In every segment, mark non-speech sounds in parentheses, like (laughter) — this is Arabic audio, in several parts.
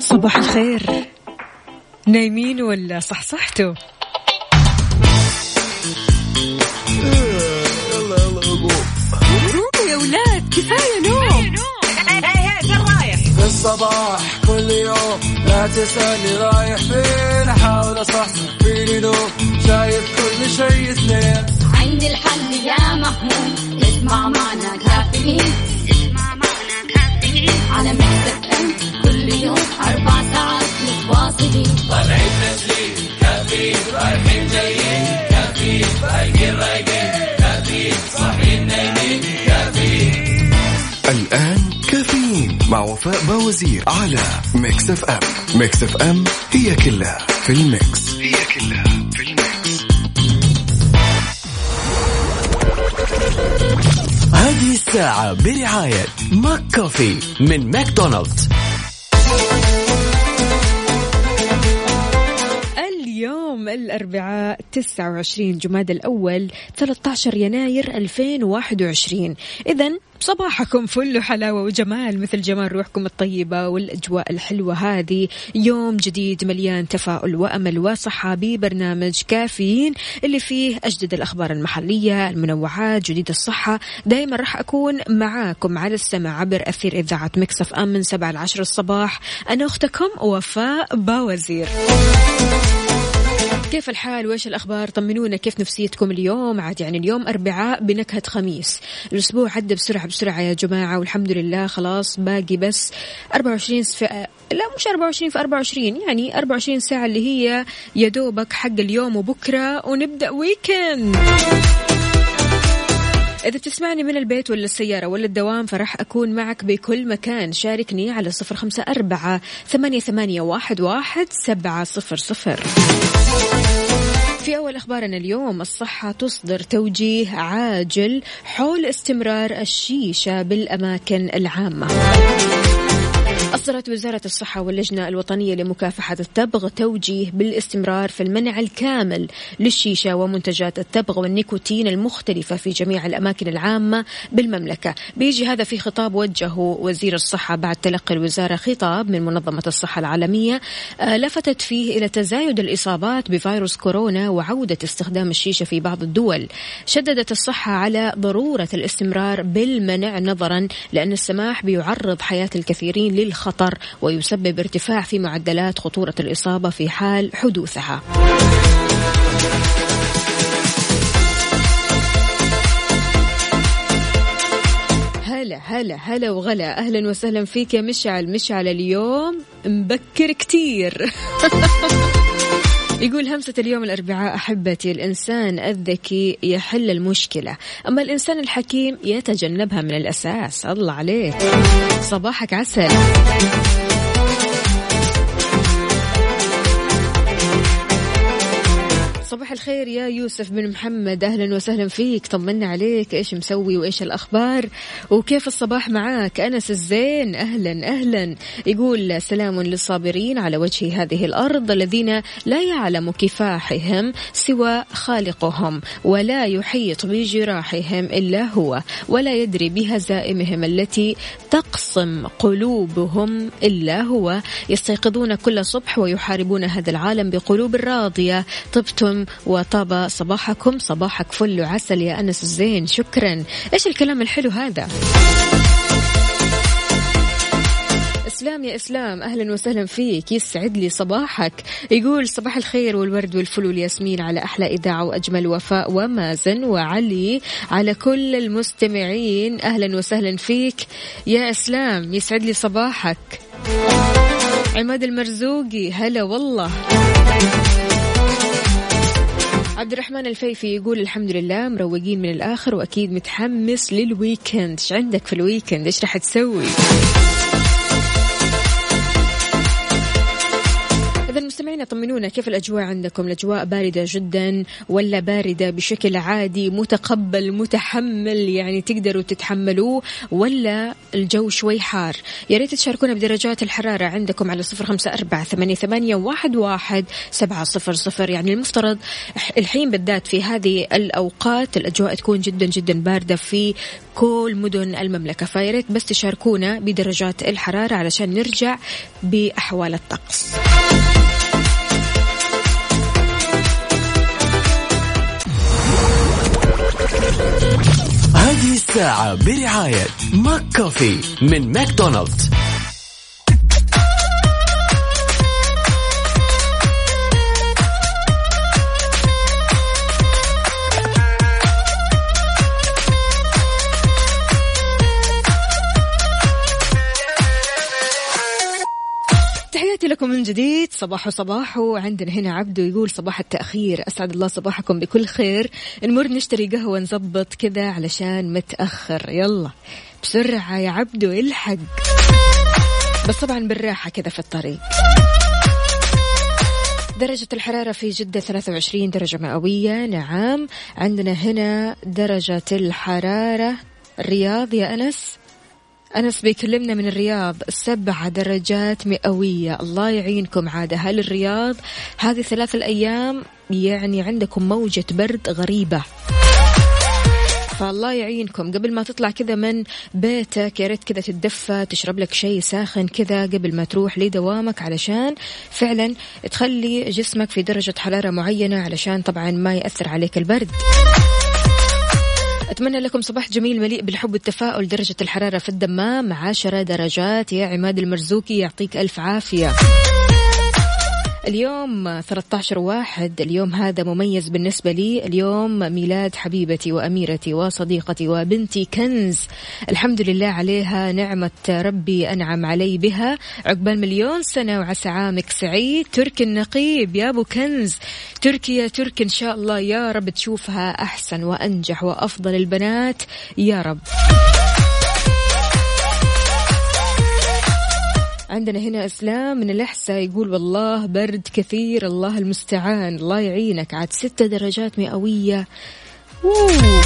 صباح الخير. نايمين ولا صحصحتوا؟ يلا يا ولاد كفاية نوم. في الصباح كل يوم لا تسألني رايح فين أحاول أصحصح فيني لو شايف كل شيء اثنين. عندي الحل يا محمود اسمع معنا كافيين. اسمع معنا كافيين. على Mix FM كل يوم. الآن كافيين مع وفاء باوزير على Mix FM. Mix FM هي كلها في ال mix. هي كلها في ال mix. هذه الساعة برعاية ماك كوفي من ماكدونالدز. الأربعاء 29 جماد الأول 13 يناير 2021 إذا صباحكم فل وحلاوة وجمال مثل جمال روحكم الطيبة والأجواء الحلوة هذه. يوم جديد مليان تفاؤل وأمل وصحة ببرنامج كافيين اللي فيه أجدد الأخبار المحلية المنوعات جديد الصحة. دايما راح أكون معاكم على السمع عبر أثير إذاعة مكسف أم من 7 ل 10 الصباح. أنا أختكم وفاء باوزير. كيف الحال؟ وإيش الأخبار؟ طمنونا كيف نفسيتكم اليوم؟ عاد يعني اليوم أربعاء بنكهة خميس. الأسبوع عدى بسرعة بسرعة يا جماعة والحمد لله. خلاص باقي بس 24 في لا مش 24 في 24 يعني 24 ساعة اللي هي يا دوبك حق اليوم وبكرة ونبدأ ويكند إذا بتسمعني من البيت ولا السيارة ولا الدوام فراح أكون معك بكل مكان. شاركني على صفر خمسة أربعة ثمانية, ثمانية واحد, واحد سبعة صفر صفر. في أول أخبارنا اليوم الصحة تصدر توجيه عاجل حول استمرار الشيشة بالأماكن العامة. أصدرت وزارة الصحة واللجنة الوطنية لمكافحة التبغ توجيه بالاستمرار في المنع الكامل للشيشة ومنتجات التبغ والنيكوتين المختلفة في جميع الأماكن العامة بالمملكة. بيجي هذا في خطاب وجهه وزير الصحة بعد تلقي الوزارة خطاب من منظمة الصحة العالمية آه، لفتت فيه إلى تزايد الإصابات بفيروس كورونا وعودة استخدام الشيشة في بعض الدول. شددت الصحة على ضرورة الاستمرار بالمنع نظرا لأن السماح بيعرض حياة الكثيرين للخطر ويسبب ارتفاع في معدلات خطورة الإصابة في حال حدوثها. هلا هلا هلا وغلا. أهلا وسهلا فيك يا مشعل. مشعل اليوم مبكر كتير. (laughs) يقول همسة اليوم الأربعاء أحبتي الإنسان الذكي يحل المشكلة. أما الإنسان الحكيم يتجنبها من الأساس. الله عليك. صباحك عسل. صباح الخير يا يوسف بن محمد. أهلا وسهلا فيك. طمنا عليك. إيش مسوي وإيش الأخبار؟ وكيف الصباح معاك؟ أنس الزين. أهلا أهلا. يقول سلام للصابرين على وجه هذه الأرض الذين لا يعلم كفاحهم سوى خالقهم ولا يحيط بجراحهم إلا هو ولا يدري بهزائمهم التي تقصم قلوبهم إلا هو. يستيقظون كل صبح ويحاربون هذا العالم بقلوب راضية. طبتم وطاب صباحكم. صباحك فل وعسل يا أنس الزين. شكرا. إيش الكلام الحلو هذا؟ إسلام يا إسلام. أهلا وسهلا فيك. يسعد لي صباحك. يقول صباح الخير والورد والفل والياسمين على أحلى إذاعة وأجمل وفاء ومازن وعلي على كل المستمعين. أهلا وسهلا فيك يا إسلام. يسعد لي صباحك. عماد المرزوقي هلا والله. عبد الرحمن الفيفي يقول الحمد لله مروقين من الآخر وأكيد متحمس لل weekend. إيش عندك في ال weekend؟ إيش راح تسوي؟ إذا مستمعينا طمنونا كيف الأجواء عندكم؟ الأجواء باردة جدا ولا باردة بشكل عادي متقبل متحمل؟ يعني تقدروا تتحملوه ولا الجو شوي حار؟ يا ريت تشاركونا بدرجات الحرارة عندكم على صفر خمسة أربعة ثمانية, واحد, واحد سبعة صفر صفر. يعني المفترض الحين بالذات في هذه الأوقات الأجواء تكون جدا جدا باردة في كل مدن المملكة. فياريت بس تشاركونا بدرجات الحرارة علشان نرجع بأحوال الطقس. الساعة برعاية ماك كوفي من ماكدونالدز. لكم من جديد. صباح صباح وعندنا هنا عبدو يقول صباح التأخير. أسعد الله صباحكم بكل خير. نمر نشتري قهوة نظبط كذا علشان متأخر. يلا بسرعة يا عبدو الحق. بس طبعا بالراحة كذا في الطريق. درجة الحرارة في جدة 23 درجة مئوية. نعم عندنا هنا درجة الحرارة. الرياض يا أنس؟ أنس بيكلمنا من الرياض سبعة درجات مئوية. الله يعينكم عادة هل الرياض. هذه ثلاث الأيام يعني عندكم موجة برد غريبة. فالله يعينكم. قبل ما تطلع كذا من بيتك يا ريت كذا تتدفى تشرب لك شيء ساخن كذا قبل ما تروح لدوامك علشان فعلا تخلي جسمك في درجة حرارة معينة علشان طبعا ما يأثر عليك البرد. أتمنى لكم صباح جميل مليء بالحب والتفاؤل. درجة الحرارة في الدمام عشرة درجات. يا عماد المرزوقي يعطيك ألف عافية. اليوم 13 واحد اليوم هذا مميز بالنسبة لي اليوم ميلاد حبيبتي وأميرتي وصديقتي وبنتي كنز. الحمد لله عليها نعمة ربي أنعم علي بها. عقبال مليون سنة وعسى عامك سعيد. ترك النقيب يا أبو كنز. تركي يا ترك إن شاء الله يا رب تشوفها أحسن وأنجح وأفضل البنات يا رب. عندنا هنا أسلام من الأحساء يقول والله برد كثير الله المستعان الله يعينك. عاد ستة درجات مئوية. أوه.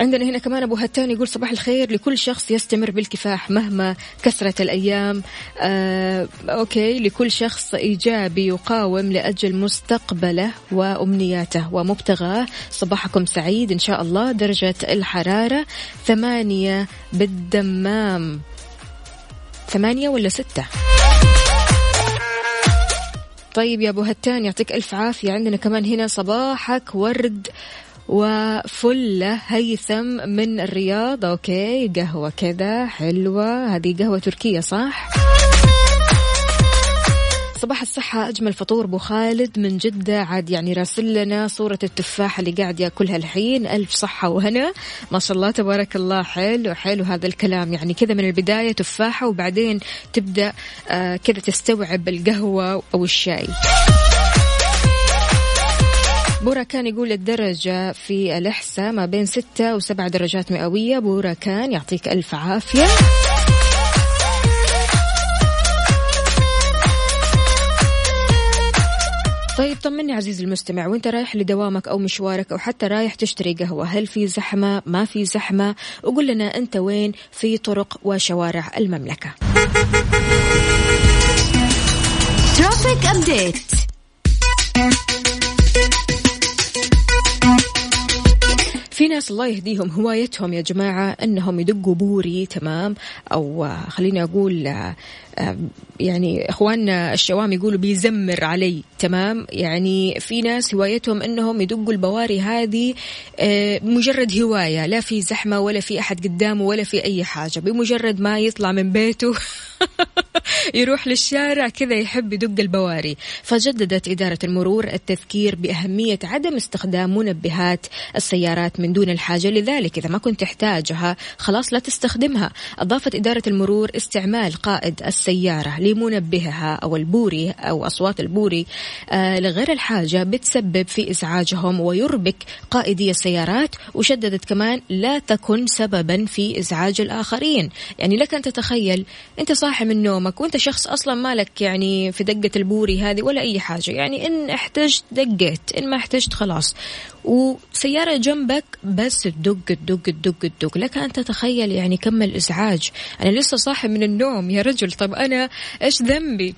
عندنا هنا كمان أبو هتان يقول صباح الخير لكل شخص يستمر بالكفاح مهما كثرت الأيام. آه أوكي لكل شخص إيجابي يقاوم لأجل مستقبله وأمنياته ومبتغاه. صباحكم سعيد إن شاء الله. درجة الحرارة ثمانية بالدمام. ثمانية ولا ستة؟ طيب يا أبو هتان يعطيك ألف عافية. عندنا كمان هنا صباحك ورد وفلة هيثم من الرياض. أوكي قهوة كذا حلوة. هذه قهوة تركية صح؟ صباح الصحة أجمل فطور أبو خالد من جدة. عاد يعني راسل لنا صورة التفاحة اللي قاعد يأكلها الحين. ألف صحة وهنا. ما شاء الله تبارك الله. حلو حلو هذا الكلام. يعني كذا من البداية تفاحة وبعدين تبدأ آه كذا تستوعب القهوة أو الشاي. بورا كان يقول الدرجة في الإحساء ما بين ستة وسبع درجات مئوية. بورا كان يعطيك ألف عافية. طيب طمني عزيزي المستمع وانت رايح لدوامك أو مشوارك أو حتى رايح تشتري قهوة هل في زحمة؟ ما في زحمة؟ وقول لنا أنت وين؟ في طرق وشوارع المملكة. traffic update في ناس الله يهديهم هوايتهم يا جماعة أنهم يدقوا بوري تمام؟ أو خليني أقول يعني إخواننا الشوام يقولوا بيزمر علي تمام؟ يعني في ناس هوايتهم أنهم يدقوا البواري هذه مجرد هواية لا في زحمة ولا في أحد قدامه ولا في أي حاجة بمجرد ما يطلع من بيته (laughs) (laughs) يروح للشارع كذا يحب يدق البواري. فجددت إدارة المرور التذكير بأهمية عدم استخدام منبهات السيارات من دون الحاجة. لذلك إذا ما كنت تحتاجها خلاص لا تستخدمها. أضافت إدارة المرور استعمال قائد السيارة لمنبهها أو البوري أو أصوات البوري آه لغير الحاجة بتسبب في إزعاجهم ويربك قائدي السيارات. وشددت كمان لا تكن سببا في إزعاج الآخرين. يعني لك أن تتخيل أنت صاحي من نومك وأنت انت شخص أصلا مالك يعني في دقة البوري هذه ولا أي حاجة. يعني إن احتجت دقيت إن ما احتجت خلاص. وسيارة جنبك بس تدق تدق تدق تدق. لك أن تتخيل يعني كم الإزعاج. أنا لسه صاحي من النوم يا رجل. طب أنا إيش ذنبي؟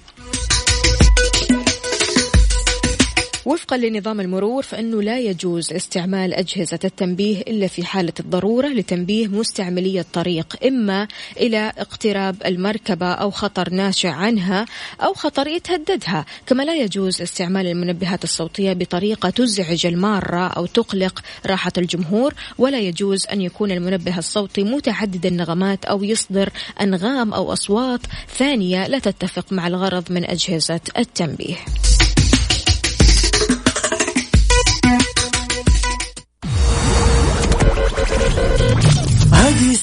وفقا لنظام المرور فإنه لا يجوز استعمال أجهزة التنبيه إلا في حالة الضرورة لتنبيه مستعملي الطريق إما إلى اقتراب المركبة أو خطر ناشئ عنها أو خطر يتهددها. كما لا يجوز استعمال المنبهات الصوتية بطريقة تزعج المارة أو تقلق راحة الجمهور ولا يجوز أن يكون المنبه الصوتي متعدد النغمات أو يصدر أنغام أو أصوات ثانية لا تتفق مع الغرض من أجهزة التنبيه.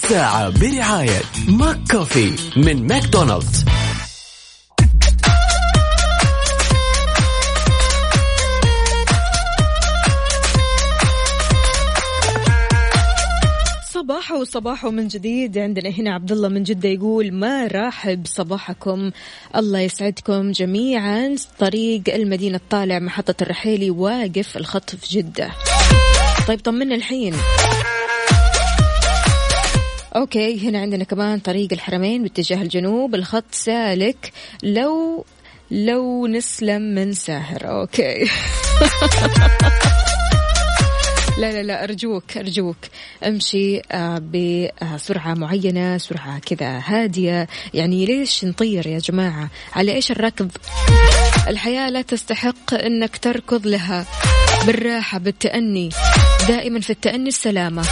الساعة برعاية ماك كوفي من ماكدونالدز. صباحو صباحو من جديد. عندنا هنا عبد الله من جدة يقول مراحب صباحكم؟ الله يسعدكم جميعا. طريق المدينة الطالع محطة الرحيلي واقف الخط في جدة. طيب طمنا الحين. okay هنا عندنا كمان طريق الحرمين باتجاه الجنوب. الخط سالك. لو لو نسلم من ساهر okay. (laughs) لا لا لا أرجوك أرجوك. أمشي آه، بسرعة معينة سرعة كذا هادية. يعني ليش نطير يا جماعة؟ على إيش الركض؟ الحياة لا تستحق أنك تركض لها. بالراحة بالتأني. دائما في التأني السلامة.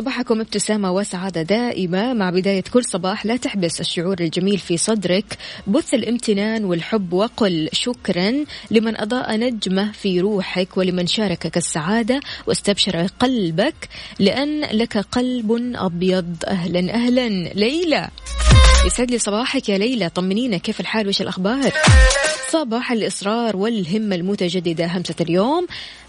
صباحكم ابتسامة وسعادة دائمة. مع بداية كل صباح لا تحبس الشعور الجميل في صدرك. بث الامتنان والحب وقل شكرا لمن أضاء نجمة في روحك ولمن شاركك السعادة. واستبشر قلبك لأن لك قلب أبيض. أهلا أهلا. ليلى يسعد لي صباحك يا ليلى. طمنينا كيف الحال؟ وش الأخبار؟ صباح الإصرار والهمة المتجددة همسة اليوم.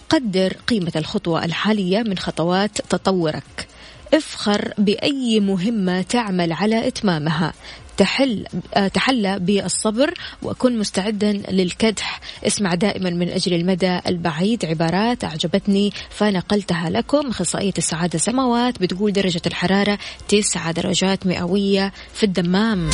قدر قيمة الخطوة الحالية من خطوات تطورك. افخر بأي مهمة تعمل على إتمامها. تحل آه، تحلى بالصبر وكن مستعدا للكدح. اسمع دائما من أجل المدى البعيد. عبارات أعجبتني فنقلتها لكم. أخصائية السعادة سماوات بتقول درجة الحرارة تسعة درجات مئوية في الدمام.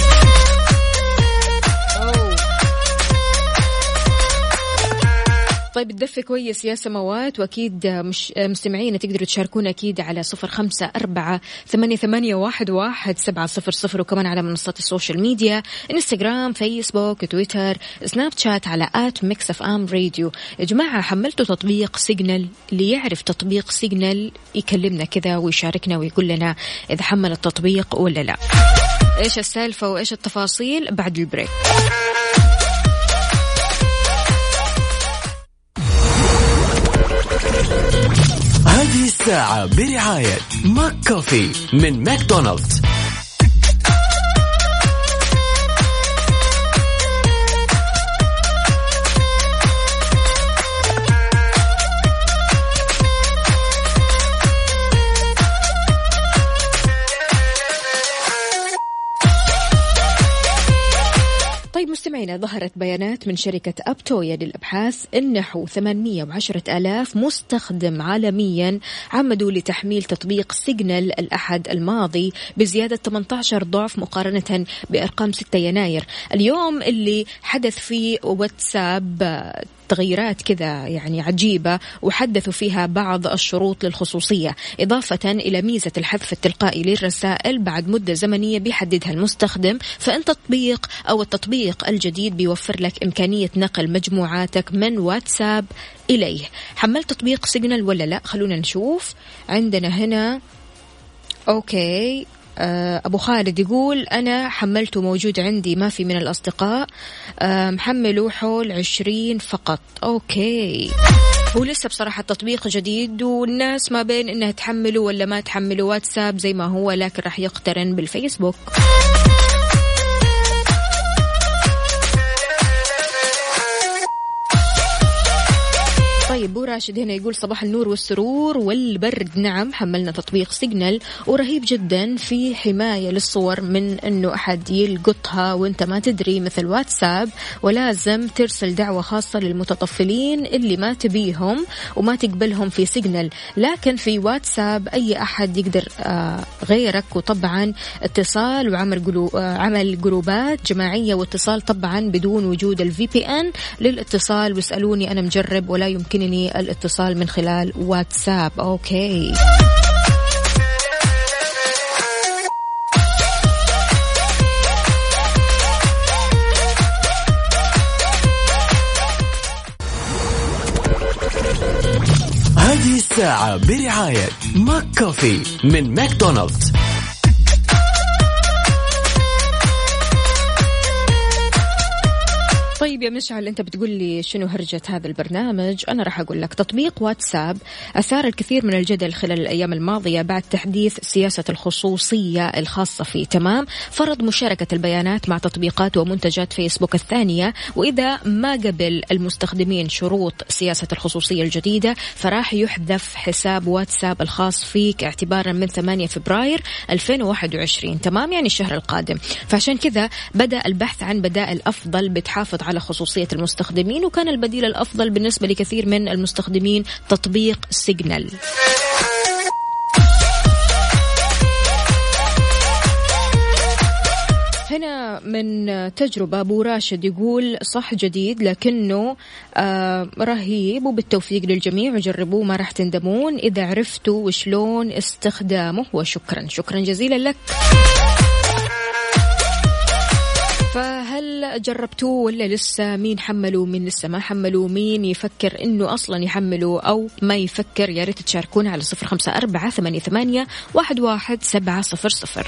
طيب تدفي كويس يا سماوات وأكيد مش مستمعين تقدروا تشاركونا أكيد على صفر خمسة أربعة ثمانية, ثمانية واحد, واحد سبعة صفر صفر وكمان على منصات ال social media إنستغرام فيسبوك تويتر سناب شات على at Mix FM Radio. يا جماعة حملتوا تطبيق سيجنال؟ اللي يعرف تطبيق سيجنال يكلمنا كذا ويشاركنا ويقول لنا إذا حمل التطبيق ولا لا. إيش السالفة وإيش التفاصيل؟ بعد ال break. الساعة برعاية ماك كوفي من ماكدونالدز. مستمعينا ظهرت بيانات من شركة أبتوبيا للأبحاث أن نحو 810 ألاف مستخدم عالميا عمدوا لتحميل تطبيق سيجنال الأحد الماضي بزيادة 18 ضعف مقارنة بأرقام 6 يناير. اليوم اللي حدث فيه واتساب تغيرات كذا يعني عجيبة وحدثوا فيها بعض الشروط للخصوصية إضافة إلى ميزة الحذف التلقائي للرسائل بعد مدة زمنية بيحددها المستخدم فإن تطبيق أو التطبيق الجديد بيوفر لك إمكانية نقل مجموعاتك من واتساب إليه. حملت تطبيق سيجنال ولا لا؟ خلونا نشوف. عندنا هنا okay. آه، أبو خالد يقول أنا حملته موجود عندي ما في من الأصدقاء. آه، محمله حول عشرين فقط. okay. هو لسه بصراحة تطبيق جديد والناس ما بين إنها تحمله ولا ما تحمله واتساب زي ما هو لكن راح يقترن بالفيسبوك. طيب طيب بو راشد هنا يقول صباح النور والسرور والبرد. نعم حملنا تطبيق سيجنال ورهيب جدا في حماية للصور من إنه أحد يلقطها. وإنت ما تدري مثل واتساب ولازم ترسل دعوة خاصة للمتطفلين اللي ما تبيهم وما تقبلهم في سيجنال. لكن في واتساب أي أحد يقدر آه غيرك. وطبعا اتصال وعمل قلو آه عمل جروبات جماعية واتصال طبعا بدون وجود ال VPN للاتصال. واسألوني أنا مجرب ولا يمكنني الاتصال من خلال واتساب. okay. هذه الساعة برعاية McCafé من ماكدونالدز. طيب يا مشعل أنت بتقول لي شنو هرجة هذا البرنامج؟ أنا راح أقول لك تطبيق واتساب أثار الكثير من الجدل خلال الأيام الماضية بعد تحديث سياسة الخصوصية الخاصة فيه تمام فرض مشاركة البيانات مع تطبيقات ومنتجات فيسبوك الثانية وإذا ما قبل المستخدمين شروط سياسة الخصوصية الجديدة فراح يحذف حساب واتساب الخاص فيك اعتبارا من 8 فبراير 2021 تمام؟ يعني الشهر القادم. فعشان كذا بدأ البحث عن بدائل أفضل بتحافظ على خصوصية المستخدمين وكان البديل الأفضل بالنسبة لكثير من المستخدمين تطبيق سيجنال. هنا من تجربة أبو راشد يقول صح جديد لكنه آه رهيب وبالتوفيق للجميع وجربوه ما راح تندمون. إذا عرفتوا وشلون استخدامه وشكرا. شكرا جزيلا لك. فهل جربتوه ولا لسه مين حملوا مين لسه ما حملوا؟ مين يفكر إنه أصلا يحملوا أو ما يفكر؟ يا ريت تشاركونا على صفر خمسة أربعة ثمانية, ثمانية واحد, واحد سبعة صفر صفر.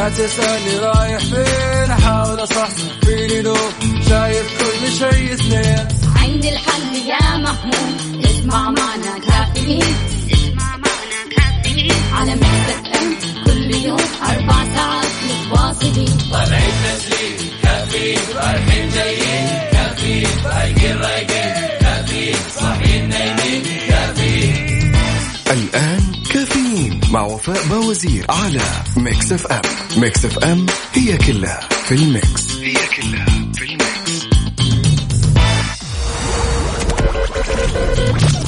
لا تسألني رايح فين؟ أحاول أصحصح فيني لو شايف كل شيء سنين عندي الحل يا محمود اسمع معنا كافيين. مع وفاء باوزير على Mix FM Mix FM هي كلها في ال mix. هي كلها في ال mix.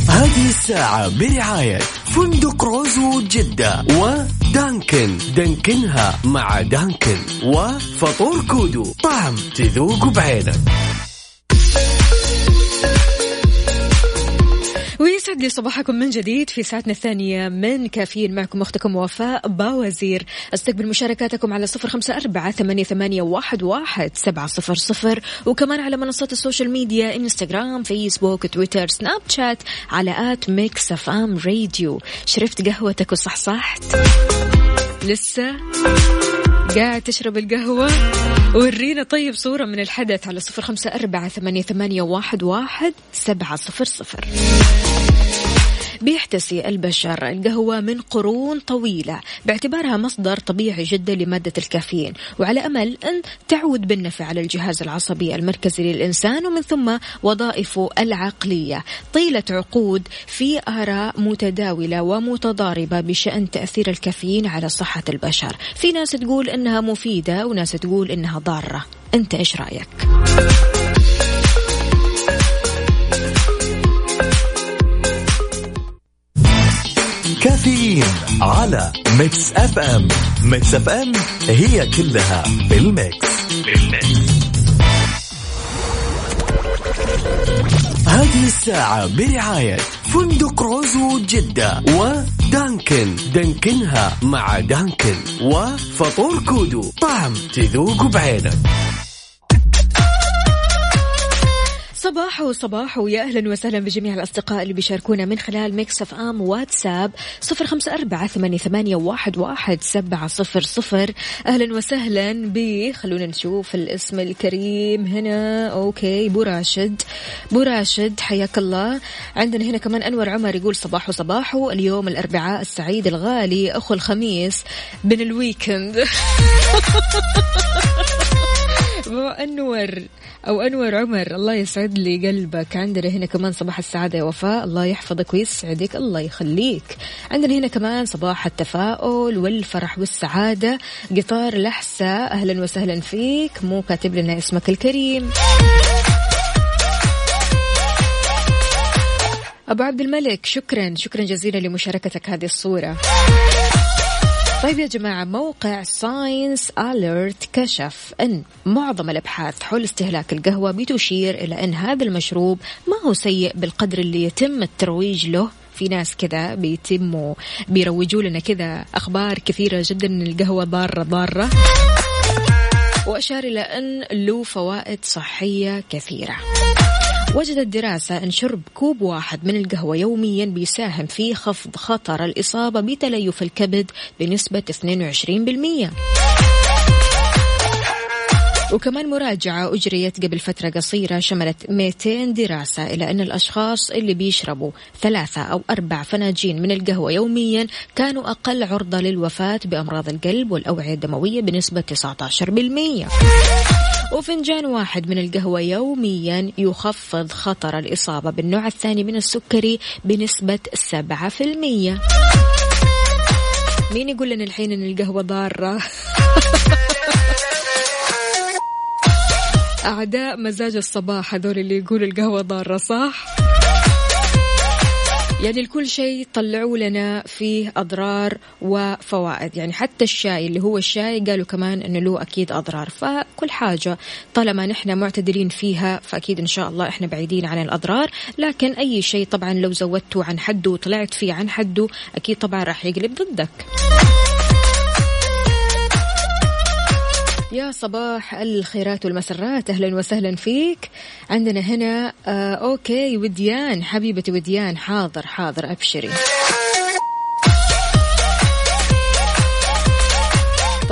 هذه الساعة برعاية فندق روزو جدة ودانكن. دانكنها مع دانكن وفطور كودو. طعم تذوق بعينك. ويسعد لي صباحكم من جديد في ساعتنا الثانية من كافيين معكم أختكم وفاء باوزير. أستقبل مشاركاتكم على صفر خمسة أربعة ثمانية, ثمانية واحد, واحد سبعة صفر صفر. وكمان على منصات ال social media إنستغرام فيسبوك تويتر سناب شات على at Mix FM Radio. شرفت قهوتك وصحصحت. لسه قاعد تشرب القهوة. ورينا طيب صورة من الحدث على صفر خمسة أربعة ثمانية, ثمانية واحد, واحد سبعة صفر صفر. بيحتسي البشر. القهوة من قرون طويلة. باعتبارها مصدر طبيعي جدا لمادة الكافيين. وعلى أمل أن تعود بالنفع على الجهاز العصبي المركزي للإنسان ومن ثم وظائفه العقلية. طيلة عقود في آراء متداولة ومتضاربة بشأن تأثير الكافيين على صحة البشر. في ناس تقول إنها مفيدة وناس تقول إنها ضارة. أنت إيش رأيك؟ كافيين على Mix FM Mix FM هي كلها في ال mix هذه الساعة برعاية فندق روزو جدة ودانكن. دانكنها مع دانكن وفطور كودو. طعم تذوق بعينك. صباح وصباح ويا أهلا وسهلا بجميع الأصدقاء اللي بيشاركونا من خلال Mix FM واتساب صفر خمسة أربعة ثمانية, ثمانية واحد, واحد سبعة صفر صفر. أهلا وسهلا ب خلونا نشوف الاسم الكريم هنا. okay بو راشد. بو راشد حياك الله. عندنا هنا كمان أنور عمر يقول صباح وصباح اليوم الأربعاء السعيد الغالي أخو الخميس بين ال weekend. (laughs) أنور أو أنور عمر الله يسعد لي قلبك. عندنا هنا كمان صباح السعادة يا وفاء الله يحفظك ويسعدك الله يخليك. عندنا هنا كمان صباح التفاؤل والفرح والسعادة. قطار لحسة أهلا وسهلا فيك. مو كاتب لنا اسمك الكريم. أبو عبد الملك شكرا شكرا جزيلا لمشاركتك هذه الصورة. طيب يا جماعة موقع ساينس أليرت كشف أن معظم الأبحاث حول استهلاك القهوة بتشير إلى أن هذا المشروب ما هو سيء بالقدر اللي يتم الترويج له. في ناس كذا بيتموا بيروجوا لنا كذا أخبار كثيرة جدا أن القهوة ضارة ضارة. وأشار إلى أن له فوائد صحية كثيرة. وجدت دراسة أن شرب كوب واحد من القهوة يوميا بيساهم في خفض خطر الإصابة بتليف الكبد بنسبة 22% وكمان مراجعة أجريت قبل فترة قصيرة شملت 200 دراسة إلى أن الأشخاص اللي بيشربوا ثلاثة أو أربع فناجين من القهوة يوميا كانوا أقل عرضة للوفاة بأمراض القلب والأوعية الدموية بنسبة 19% وفنجان واحد من القهوة يوميا يخفض خطر الإصابة بالنوع الثاني من السكري بنسبة 7% مين يقول لنا الحين إن القهوة ضارة (laughs) أعداء مزاج الصباح هذول اللي يقولوا القهوة ضارة صح؟ يعني الكل شيء طلعوا لنا فيه أضرار وفوائد. يعني حتى الشاي اللي هو الشاي قالوا كمان أنه له أكيد أضرار. فكل حاجة طالما نحن معتدلين فيها فأكيد إن شاء الله إحنا بعيدين عن الأضرار. لكن أي شيء طبعا لو زودته عن حده وطلعت فيه عن حده أكيد طبعا راح يقلب ضدك. يا صباح الخيرات والمسرات. أهلا وسهلا فيك. عندنا هنا آه أوكي وديان حبيبتي وديان حاضر حاضر أبشري.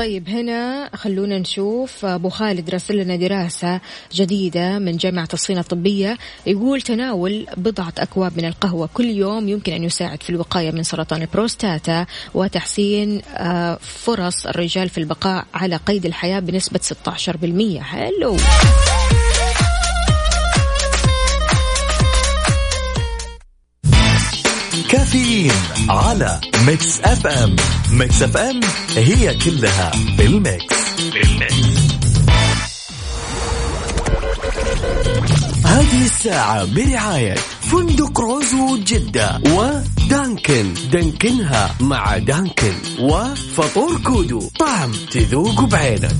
طيب هنا خلونا نشوف أبو خالد راسل لنا دراسة جديدة من جامعة الصين الطبية. يقول تناول بضعة أكواب من القهوة كل يوم يمكن أن يساعد في الوقاية من سرطان البروستاتا وتحسين آه، فرص الرجال في البقاء على قيد الحياة بنسبة 16% حلو كافيين على Mix FM Mix FM هي كلها بال mix. هذه الساعة برعاية فندق روزو جدة ودانكن. دانكنها مع دانكن وفطور كودو. طعم تذوق بعينك.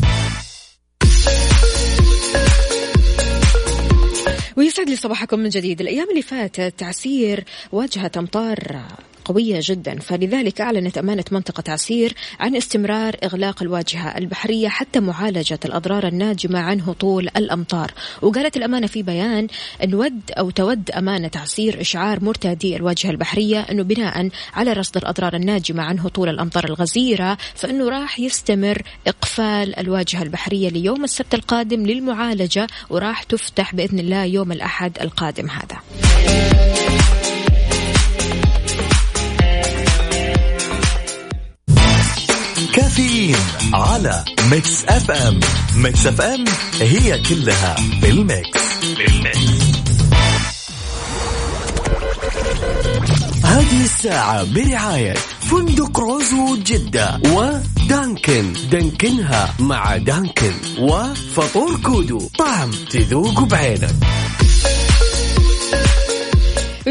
ويسعد لي صباحكم من جديد. الأيام اللي فاتت تعسير واجهت أمطار. قوية جدا. فلذلك أعلنت أمانة منطقة عسير عن استمرار إغلاق الواجهة البحرية حتى معالجة الأضرار الناجمة عن هطول الأمطار. وقالت الأمانة في بيان أن ود أو تود أمانة عسير إشعار مرتادي الواجهة البحرية أنه بناء على رصد الأضرار الناجمة عن هطول الأمطار الغزيرة فأنه راح يستمر إقفال الواجهة البحرية ليوم السبت القادم للمعالجة وراح تفتح بإذن الله يوم الأحد القادم هذا. كافيين على Mix FM Mix FM هي كلها بال mix بال mix هذه الساعة برعاية فندق روزو جدة ودانكن. دانكنها مع دانكن وفطور كودو. طعم تذوق بعينك.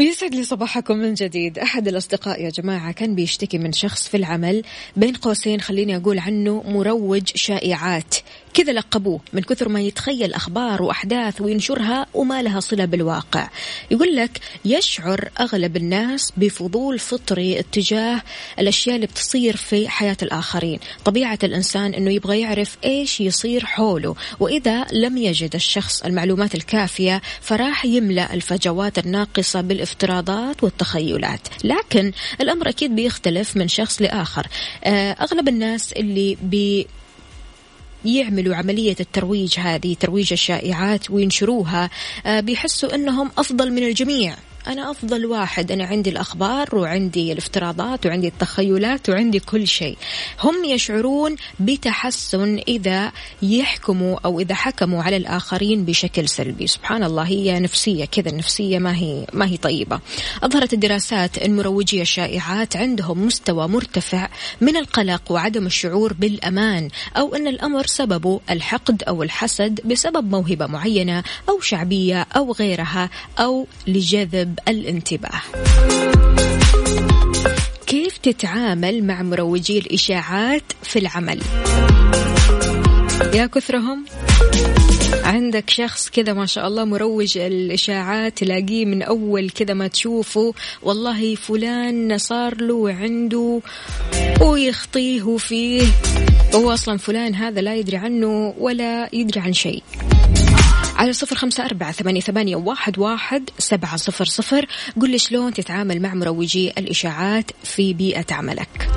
يسعد لي صباحكم من جديد. أحد الأصدقاء يا جماعة كان بيشتكي من شخص في العمل بين قوسين خليني أقول عنه مروج شائعات. كذا لقبوه من كثر ما يتخيل أخبار وأحداث وينشرها وما لها صلة بالواقع. يقول لك يشعر أغلب الناس بفضول فطري اتجاه الأشياء اللي بتصير في حياة الآخرين. طبيعة الإنسان أنه يبغى يعرف إيش يصير حوله وإذا لم يجد الشخص المعلومات الكافية فراح يملأ الفجوات الناقصة بالافتراضات والتخيلات. لكن الأمر أكيد بيختلف من شخص لآخر. آه، أغلب الناس اللي بي يعملوا عملية الترويج هذه ترويج الشائعات وينشروها آه، بيحسوا أنهم أفضل من الجميع. أنا أفضل واحد. أنا عندي الأخبار وعندي الافتراضات وعندي التخيلات وعندي كل شيء. هم يشعرون بتحسن إذا يحكموا أو إذا حكموا على الآخرين بشكل سلبي. سبحان الله هي نفسية كذا النفسية ما هي ما هي طيبة. أظهرت الدراسات أن مروجي الشائعات عندهم مستوى مرتفع من القلق وعدم الشعور بالأمان أو أن الأمر سببه الحقد أو الحسد بسبب موهبة معينة أو شعبية أو غيرها أو لجذب الانتباه. كيف تتعامل مع مروجي الإشاعات في العمل؟ يا كثرهم. عندك شخص كذا ما شاء الله مروج الإشاعات تلاقيه من أول كذا ما تشوفه والله فلان صار له عنده ويخطيه فيه. هو أصلا فلان هذا لا يدري عنه ولا يدري عن شيء. على صفر خمسة أربعة ثمانية, ثمانية واحد, واحد سبعة صفر صفر. قل لي شلون تتعامل مع مروجي الإشاعات في بيئة عملك.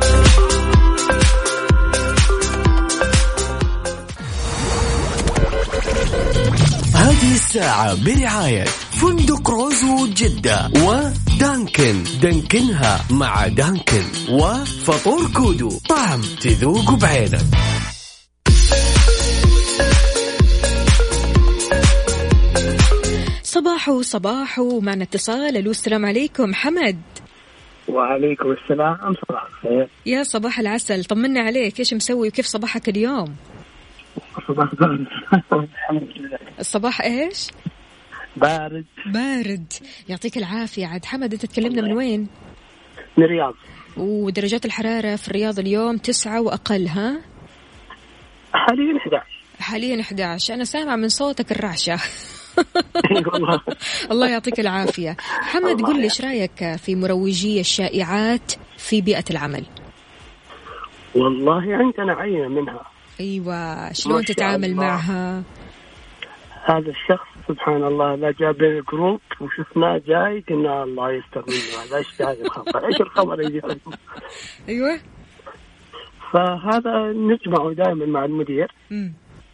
هذه الساعة برعاية فندق روزو جدة ودانكن دانكنها مع دانكن وفطور كودو. طعم تذوق بعينك. صباحو صباحو معنا اتصال ألو السلام عليكم حمد. وعليكم السلام صباح الخير؟ يا صباح العسل طمنا عليك إيش مسوي وكيف صباحك اليوم؟ صباح بارد. الحمد لله الصباح إيش؟ بارد. بارد. يعطيك العافية. عاد حمد أنت تكلمنا من وين؟ من الرياض. ودرجات الحرارة في الرياض اليوم تسعة وأقل ها؟ حاليا 11 حاليا 11 أنا سامع من صوتك الرعشة. (laughs) (laughs) الله يعطيك العافية. حمد قل لي إيش رأيك في مروجي الشائعات في بيئة العمل؟ والله عندنا عينة منها. أيوه شلون تتعامل الله. معها؟ هذا الشخص سبحان الله لا جاء بين الجروب وشفناه جاي قلنا الله يستر منه. هذا إيش هذا الخبر؟ إيش الخبر يجي؟ أيوه. فهذا نجمعه دائما مع المدير.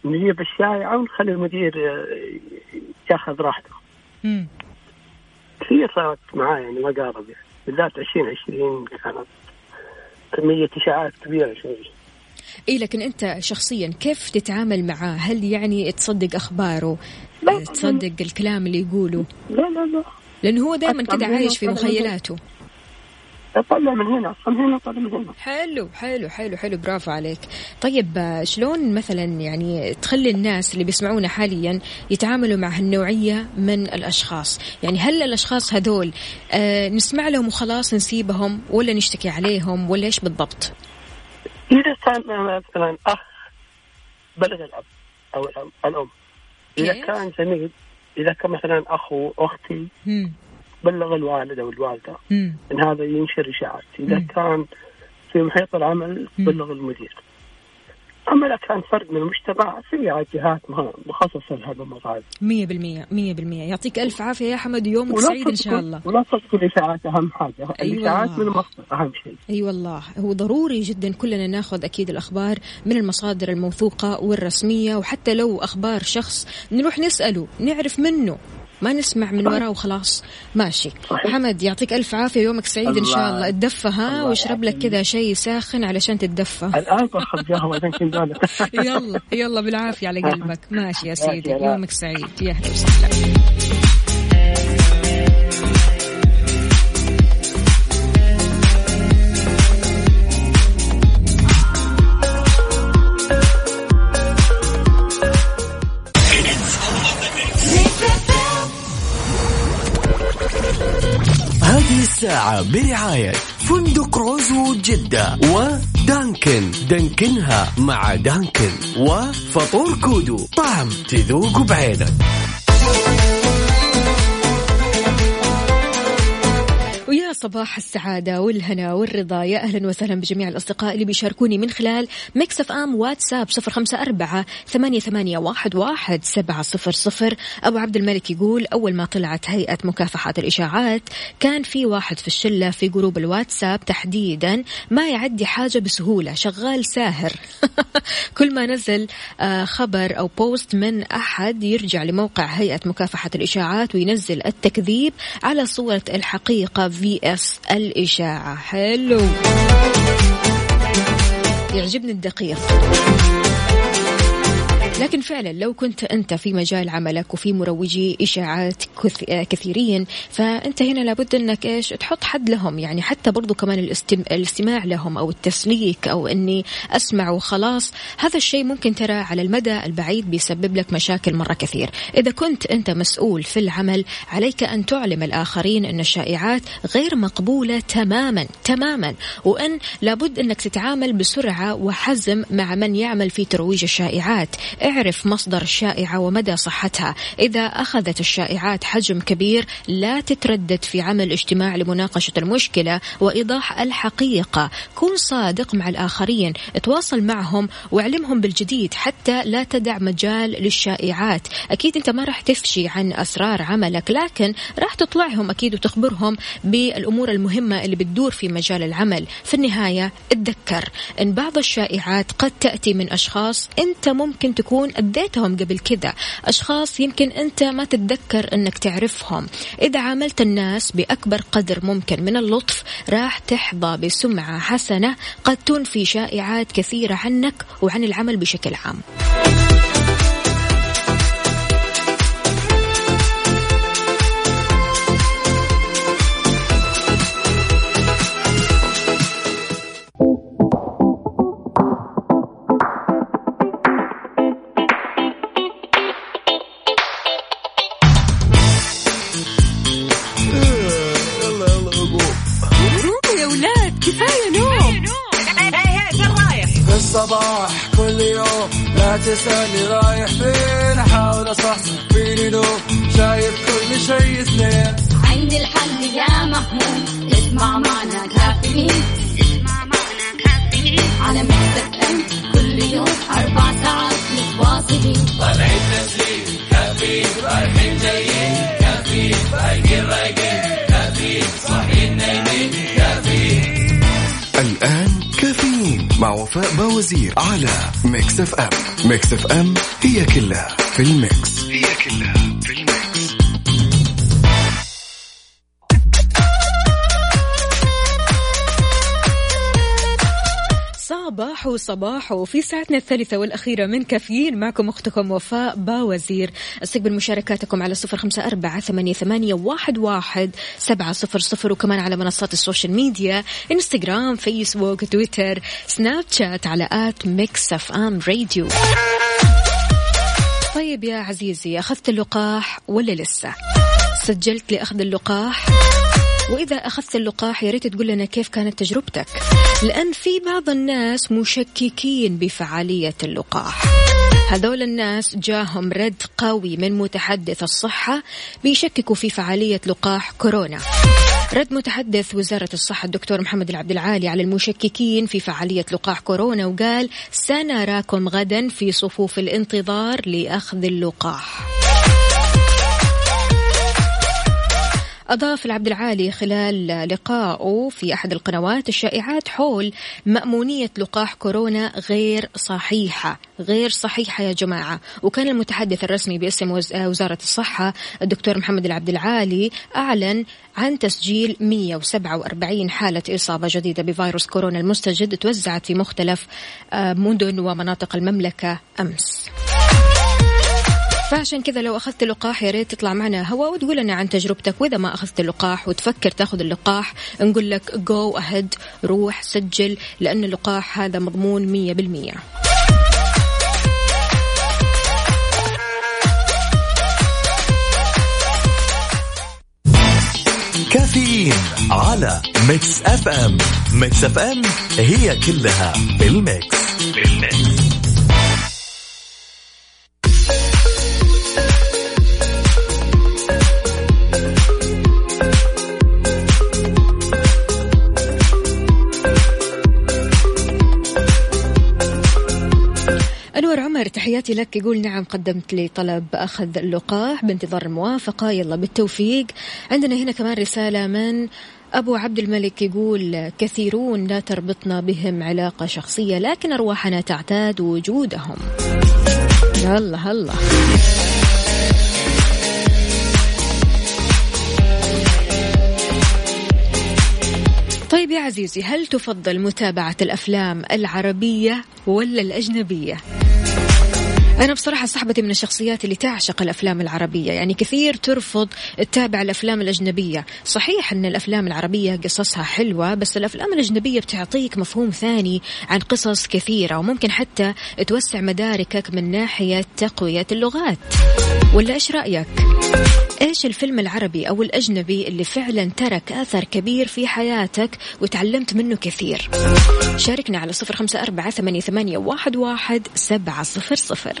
نجيب الشائعة ونخلي المدير ياخذ راحته. مم. كثير صارت معاه يعني مقارب يعني. بالذات 2020 كانت كمية إشاعات كبيرة شوي. اي لكن أنت شخصيا كيف تتعامل معاه هل يعني تصدق أخباره؟ لا. تصدق الكلام اللي يقوله؟ لا لا لا. لأنه هو دائما كذا عايش في وأطلع من هنا. طلع من هنا طلع من هنا حلو حلو حلو حلو برافو عليك طيب آه، شلون مثلا يعني تخلي الناس اللي بيسمعونا حاليا يتعاملوا مع هالنوعية من الأشخاص يعني هل الأشخاص هذول آه نسمع لهم وخلاص نسيبهم ولا نشتكي عليهم ولا إيش بالضبط إذا كان مثلا أخ بلغ الأم الأم إذا كيف؟ كان زميل إذا كان مثلا أخو أختي مم. بلغ الوالد أو الوالدة مم. إن هذا ينشر إشاعات إذا مم. كان في محيط العمل مم. بلغ المدير أما إذا كان فرد من المجتمع في جهات مخصصة لهذا الموضوع هذا. مية بالمية مية بالمية يعطيك ألف عافية يا حمد ويومك سعيد تصدقوا- شاء الله ولا تصدقوا الاشاعات أهم حاجة أي الإشاعات. من المصدر أهم شيء اي أيوة والله هو ضروري جدا كلنا ناخذ أكيد الأخبار من المصادر الموثوقة والرسمية وحتى لو أخبار شخص نروح نسأله نعرف منه ما نسمع من وراه وخلاص. ماشي. صحيح. حمد يعطيك ألف عافية يومك سعيد إن شاء الله- الله. اتدفى ها؟ الله واشرب لك. كذا شيء ساخن علشان تتدفى. قهوة زين كنزانه (laughs) يلا يلا بالعافية على (laughs) قلبك. ماشي يا سيدي. يومك سعيد. يا أهلا وسهلا. برعاية فندق روزو جدة ودانكن. دانكنها مع دانكن وفطور كودو. طعم تذوق بعينك. صباح السعادة والهنا والرضا. يا أهلا وسهلا بجميع الأصدقاء اللي بيشاركوني من خلال Mix FM واتساب صفر خمسة أربعة ثمانية, ثمانية واحد, واحد سبعة صفر صفر. أبو عبد الملك يقول أول ما طلعت هيئة مكافحة الإشاعات كان في واحد في الشلة في group الواتساب تحديدا ما يعدي حاجة بسهولة شغال ساهر. (laughs) كل ما نزل آه، خبر أو post من أحد يرجع لموقع هيئة مكافحة الإشاعات وينزل التكذيب على صورة الحقيقة في إس الإشاعة حلو. يعجبني الدقيق. لكن فعلا لو كنت أنت في مجال عملك وفي مروجي إشاعات كثيرين فانت هنا لابد أنك إيش تحط حد لهم. يعني حتى برضو كمان الاستماع لهم أو التسليك أو إني أسمع وخلاص. هذا الشيء ممكن ترى على المدى البعيد بيسبب لك مشاكل مرة كثير. إذا كنت أنت مسؤول في العمل عليك أن تعلم الآخرين أن الشائعات غير مقبولة تماما تماما. وأن لابد أنك تتعامل بسرعة وحزم مع من يعمل في ترويج الشائعات. اعرف مصدر الشائعة ومدى صحتها. إذا أخذت الشائعات حجم كبير لا تتردد في عمل اجتماع لمناقشة المشكلة وإيضاح الحقيقة. كن صادق مع الآخرين تواصل معهم واعلمهم بالجديد حتى لا تدع مجال للشائعات. أكيد أنت ما راح تفشي عن أسرار عملك لكن راح تطلعهم أكيد وتخبرهم بالأمور المهمة اللي بتدور في مجال العمل. في النهاية اتذكر أن بعض الشائعات قد تأتي من أشخاص أنت ممكن تكون تكون أديتهم قبل كذا. أشخاص يمكن أنت ما تتذكر أنك تعرفهم. إذا عاملت الناس بأكبر قدر ممكن من اللطف راح تحظى بسمعة حسنة قد تنفي شائعات كثيرة عنك وعن العمل بشكل عام. تسألني رايح فين؟ أحاول أصحصح فيني لو شايف كل شيء اثنين. عندي الحل يا محمود اسمع معنا كافيين. اسمع معنا كافيين. على مكتب وفاء باوزير على Mix FM. Mix FM هي كلها في ال mix. هي كلها. صباح وصباح وفي ساعتنا الثالثة والأخيرة من كافيين معكم أختكم وفاء باوزير. أستقبل مشاركاتكم على صفر خمسة أربعة ثمانية, واحد سبعة صفر صفر وكمان على منصات ال social media إنستغرام فيسبوك تويتر سناب شات على آت ميكس أف أم راديو. طيب يا عزيزي أخذت اللقاح ولا لسه؟ سجلت لأخذ اللقاح؟ وإذا أخذت اللقاح يا ريت تقول لنا كيف كانت تجربتك. لأن في بعض الناس مشككين بفعالية اللقاح. هذول الناس جاهم رد قوي من متحدث الصحة بيشككوا في فعالية لقاح كورونا. رد متحدث وزارة الصحة الدكتور محمد العبد العالي على المشككين في فعالية لقاح كورونا وقال سنراكم غدا في صفوف الانتظار لأخذ اللقاح. أضاف العبد العالي خلال لقائه في أحد القنوات الشائعات حول مأمونية لقاح كورونا غير صحيحة. غير صحيحة يا جماعة. وكان المتحدث الرسمي باسم وزارة الصحة الدكتور محمد العبد العالي أعلن عن تسجيل 147 حالة إصابة جديدة بفيروس كورونا المستجد توزعت في مختلف آه، مدن ومناطق المملكة أمس. فعشان كذا لو أخذت اللقاح يا ريت تطلع معنا. هوا وتقول لنا عن تجربتك. وإذا ما أخذت اللقاح وتفكر تاخذ اللقاح نقول لك جو أهد روح سجل لأن اللقاح هذا مضمون مية بالمية. كافيين كافيين على ميكس اف ام ميكس اف ام هي كلها في الميكس, تحياتي لك. يقول نعم قدمت لي طلب أخذ اللقاح بانتظار الموافقة يلا بالتوفيق. عندنا هنا كمان رسالة من أبو عبد الملك. يقول كثيرون لا تربطنا بهم علاقة شخصية لكن أرواحنا تعتاد وجودهم. يلا هلا. طيب يا عزيزي هل تفضل متابعة الأفلام العربية ولا الأجنبية؟ أنا بصراحة صاحبتي من الشخصيات اللي تعشق الأفلام العربية. يعني كثير ترفض تتابع الأفلام الأجنبية. صحيح أن الأفلام العربية قصصها حلوة بس الأفلام الأجنبية بتعطيك مفهوم ثاني عن قصص كثيرة وممكن حتى توسع مداركك من ناحية تقوية اللغات. ولا إيش رأيك؟ إيش الفيلم العربي أو الأجنبي اللي فعلا ترك أثر كبير في حياتك وتعلمت منه كثير؟ شاركنا على صفر خمسة أربعة ثمانية واحد واحد سبعة صفر صفر.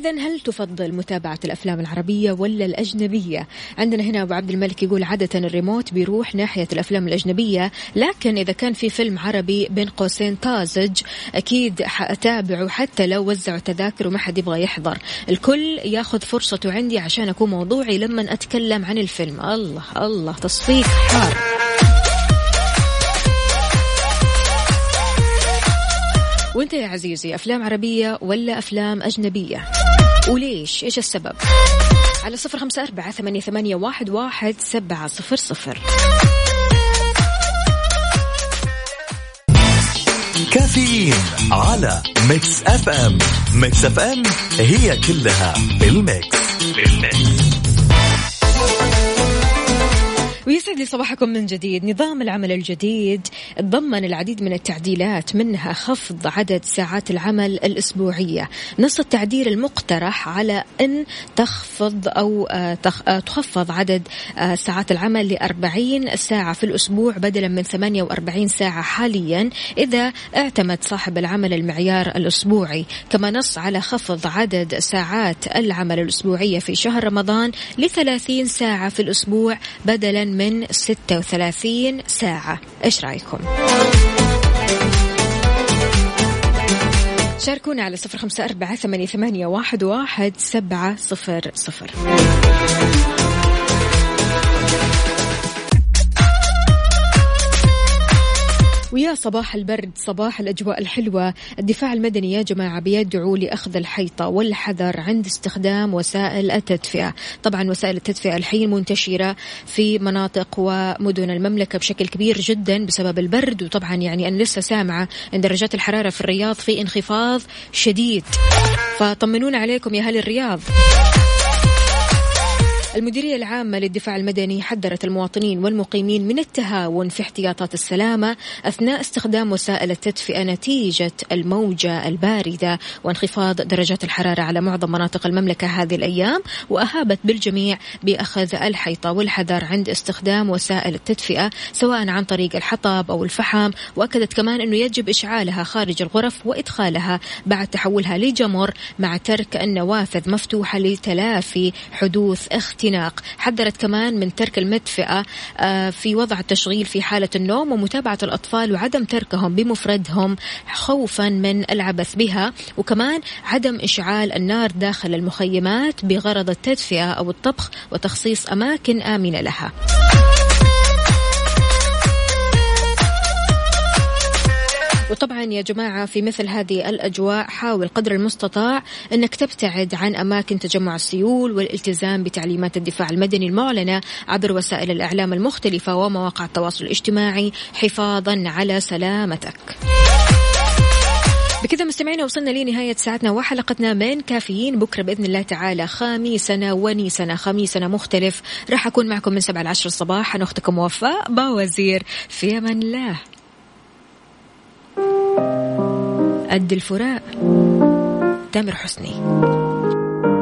إذا هل تفضل متابعة الأفلام العربية ولا الأجنبية؟ عندنا هنا أبو عبد الملك يقول عادة الريموت بيروح ناحية الأفلام الأجنبية لكن إذا كان في فيلم عربي بين قوسين طازج أكيد حأتابعه حتى لو وزعوا تذاكر وما حد يبغى يحضر. الكل ياخذ فرصته عندي عشان أكون موضوعي لما أتكلم عن الفيلم. الله الله تصفيق. حار وانت يا عزيزي أفلام عربية ولا أفلام أجنبية؟ وليش؟ إيش السبب؟ على صفر خمسة أربعة ثمانية, ثمانية واحد, واحد سبعة صفر صفر. كافيين على ميكس أف أم. ميكس أف أم هي كلها بالميكس بالميكس ويسعد لي صباحكم من جديد. نظام العمل الجديد تضمن العديد من التعديلات منها خفض عدد ساعات العمل الأسبوعية. نص التعديل المقترح على أن تخفض أو آه، آه، تخفض عدد آه، ساعات العمل لأربعين ساعة في الأسبوع بدلا من 48 ساعة حاليا إذا اعتمد صاحب العمل المعيار الأسبوعي. كما نص على خفض عدد ساعات العمل الأسبوعية في شهر رمضان لثلاثين ساعة في الأسبوع بدلا من 36 ساعة إيش رأيكم؟ شاركونا على صفر خمسة أربعة ثمانية واحد واحد سبعة صفر صفر ويا صباح البرد صباح الأجواء الحلوة. الدفاع المدني يا جماعة بيدعو لأخذ الحيطة والحذر عند استخدام وسائل التدفئة. طبعا وسائل التدفئة الحين منتشرة في مناطق ومدن المملكة بشكل كبير جدا بسبب البرد وطبعا يعني أنا لسه سامعة أن درجات الحرارة في الرياض في انخفاض شديد. فطمنونا عليكم يا أهل الرياض. المديرية العامة للدفاع المدني حذرت المواطنين والمقيمين من التهاون في احتياطات السلامة أثناء استخدام وسائل التدفئة نتيجة الموجة الباردة وانخفاض درجات الحرارة على معظم مناطق المملكة هذه الأيام وأهابت بالجميع بأخذ الحيطة والحذر عند استخدام وسائل التدفئة سواء عن طريق الحطب أو الفحم وأكدت كمان أنه يجب إشعالها خارج الغرف وإدخالها بعد تحولها لجمر مع ترك النوافذ مفتوحة لتلافي حدوث اختلاف الاختناق حذرت كمان من ترك المدفئة آه، في وضع التشغيل في حالة النوم ومتابعة الأطفال وعدم تركهم بمفردهم خوفا من العبث بها. وكمان عدم إشعال النار داخل المخيمات بغرض التدفئة أو الطبخ وتخصيص أماكن آمنة لها. وطبعا يا جماعة في مثل هذه الأجواء حاول قدر المستطاع أنك تبتعد عن أماكن تجمع السيول والالتزام بتعليمات الدفاع المدني المعلنة عبر وسائل الإعلام المختلفة ومواقع التواصل الاجتماعي. حفاظا على سلامتك. بكذا مستمعينا وصلنا لنهاية ساعتنا وحلقتنا من كافيين. بكرة بإذن الله تعالى خميسنا ونيسنا خميسنا مختلف. راح أكون معكم من سبعة لعشر الصباح. أنا أختكم وفاء باوزير. في أمان الله. قد الفراق. تامر حسني.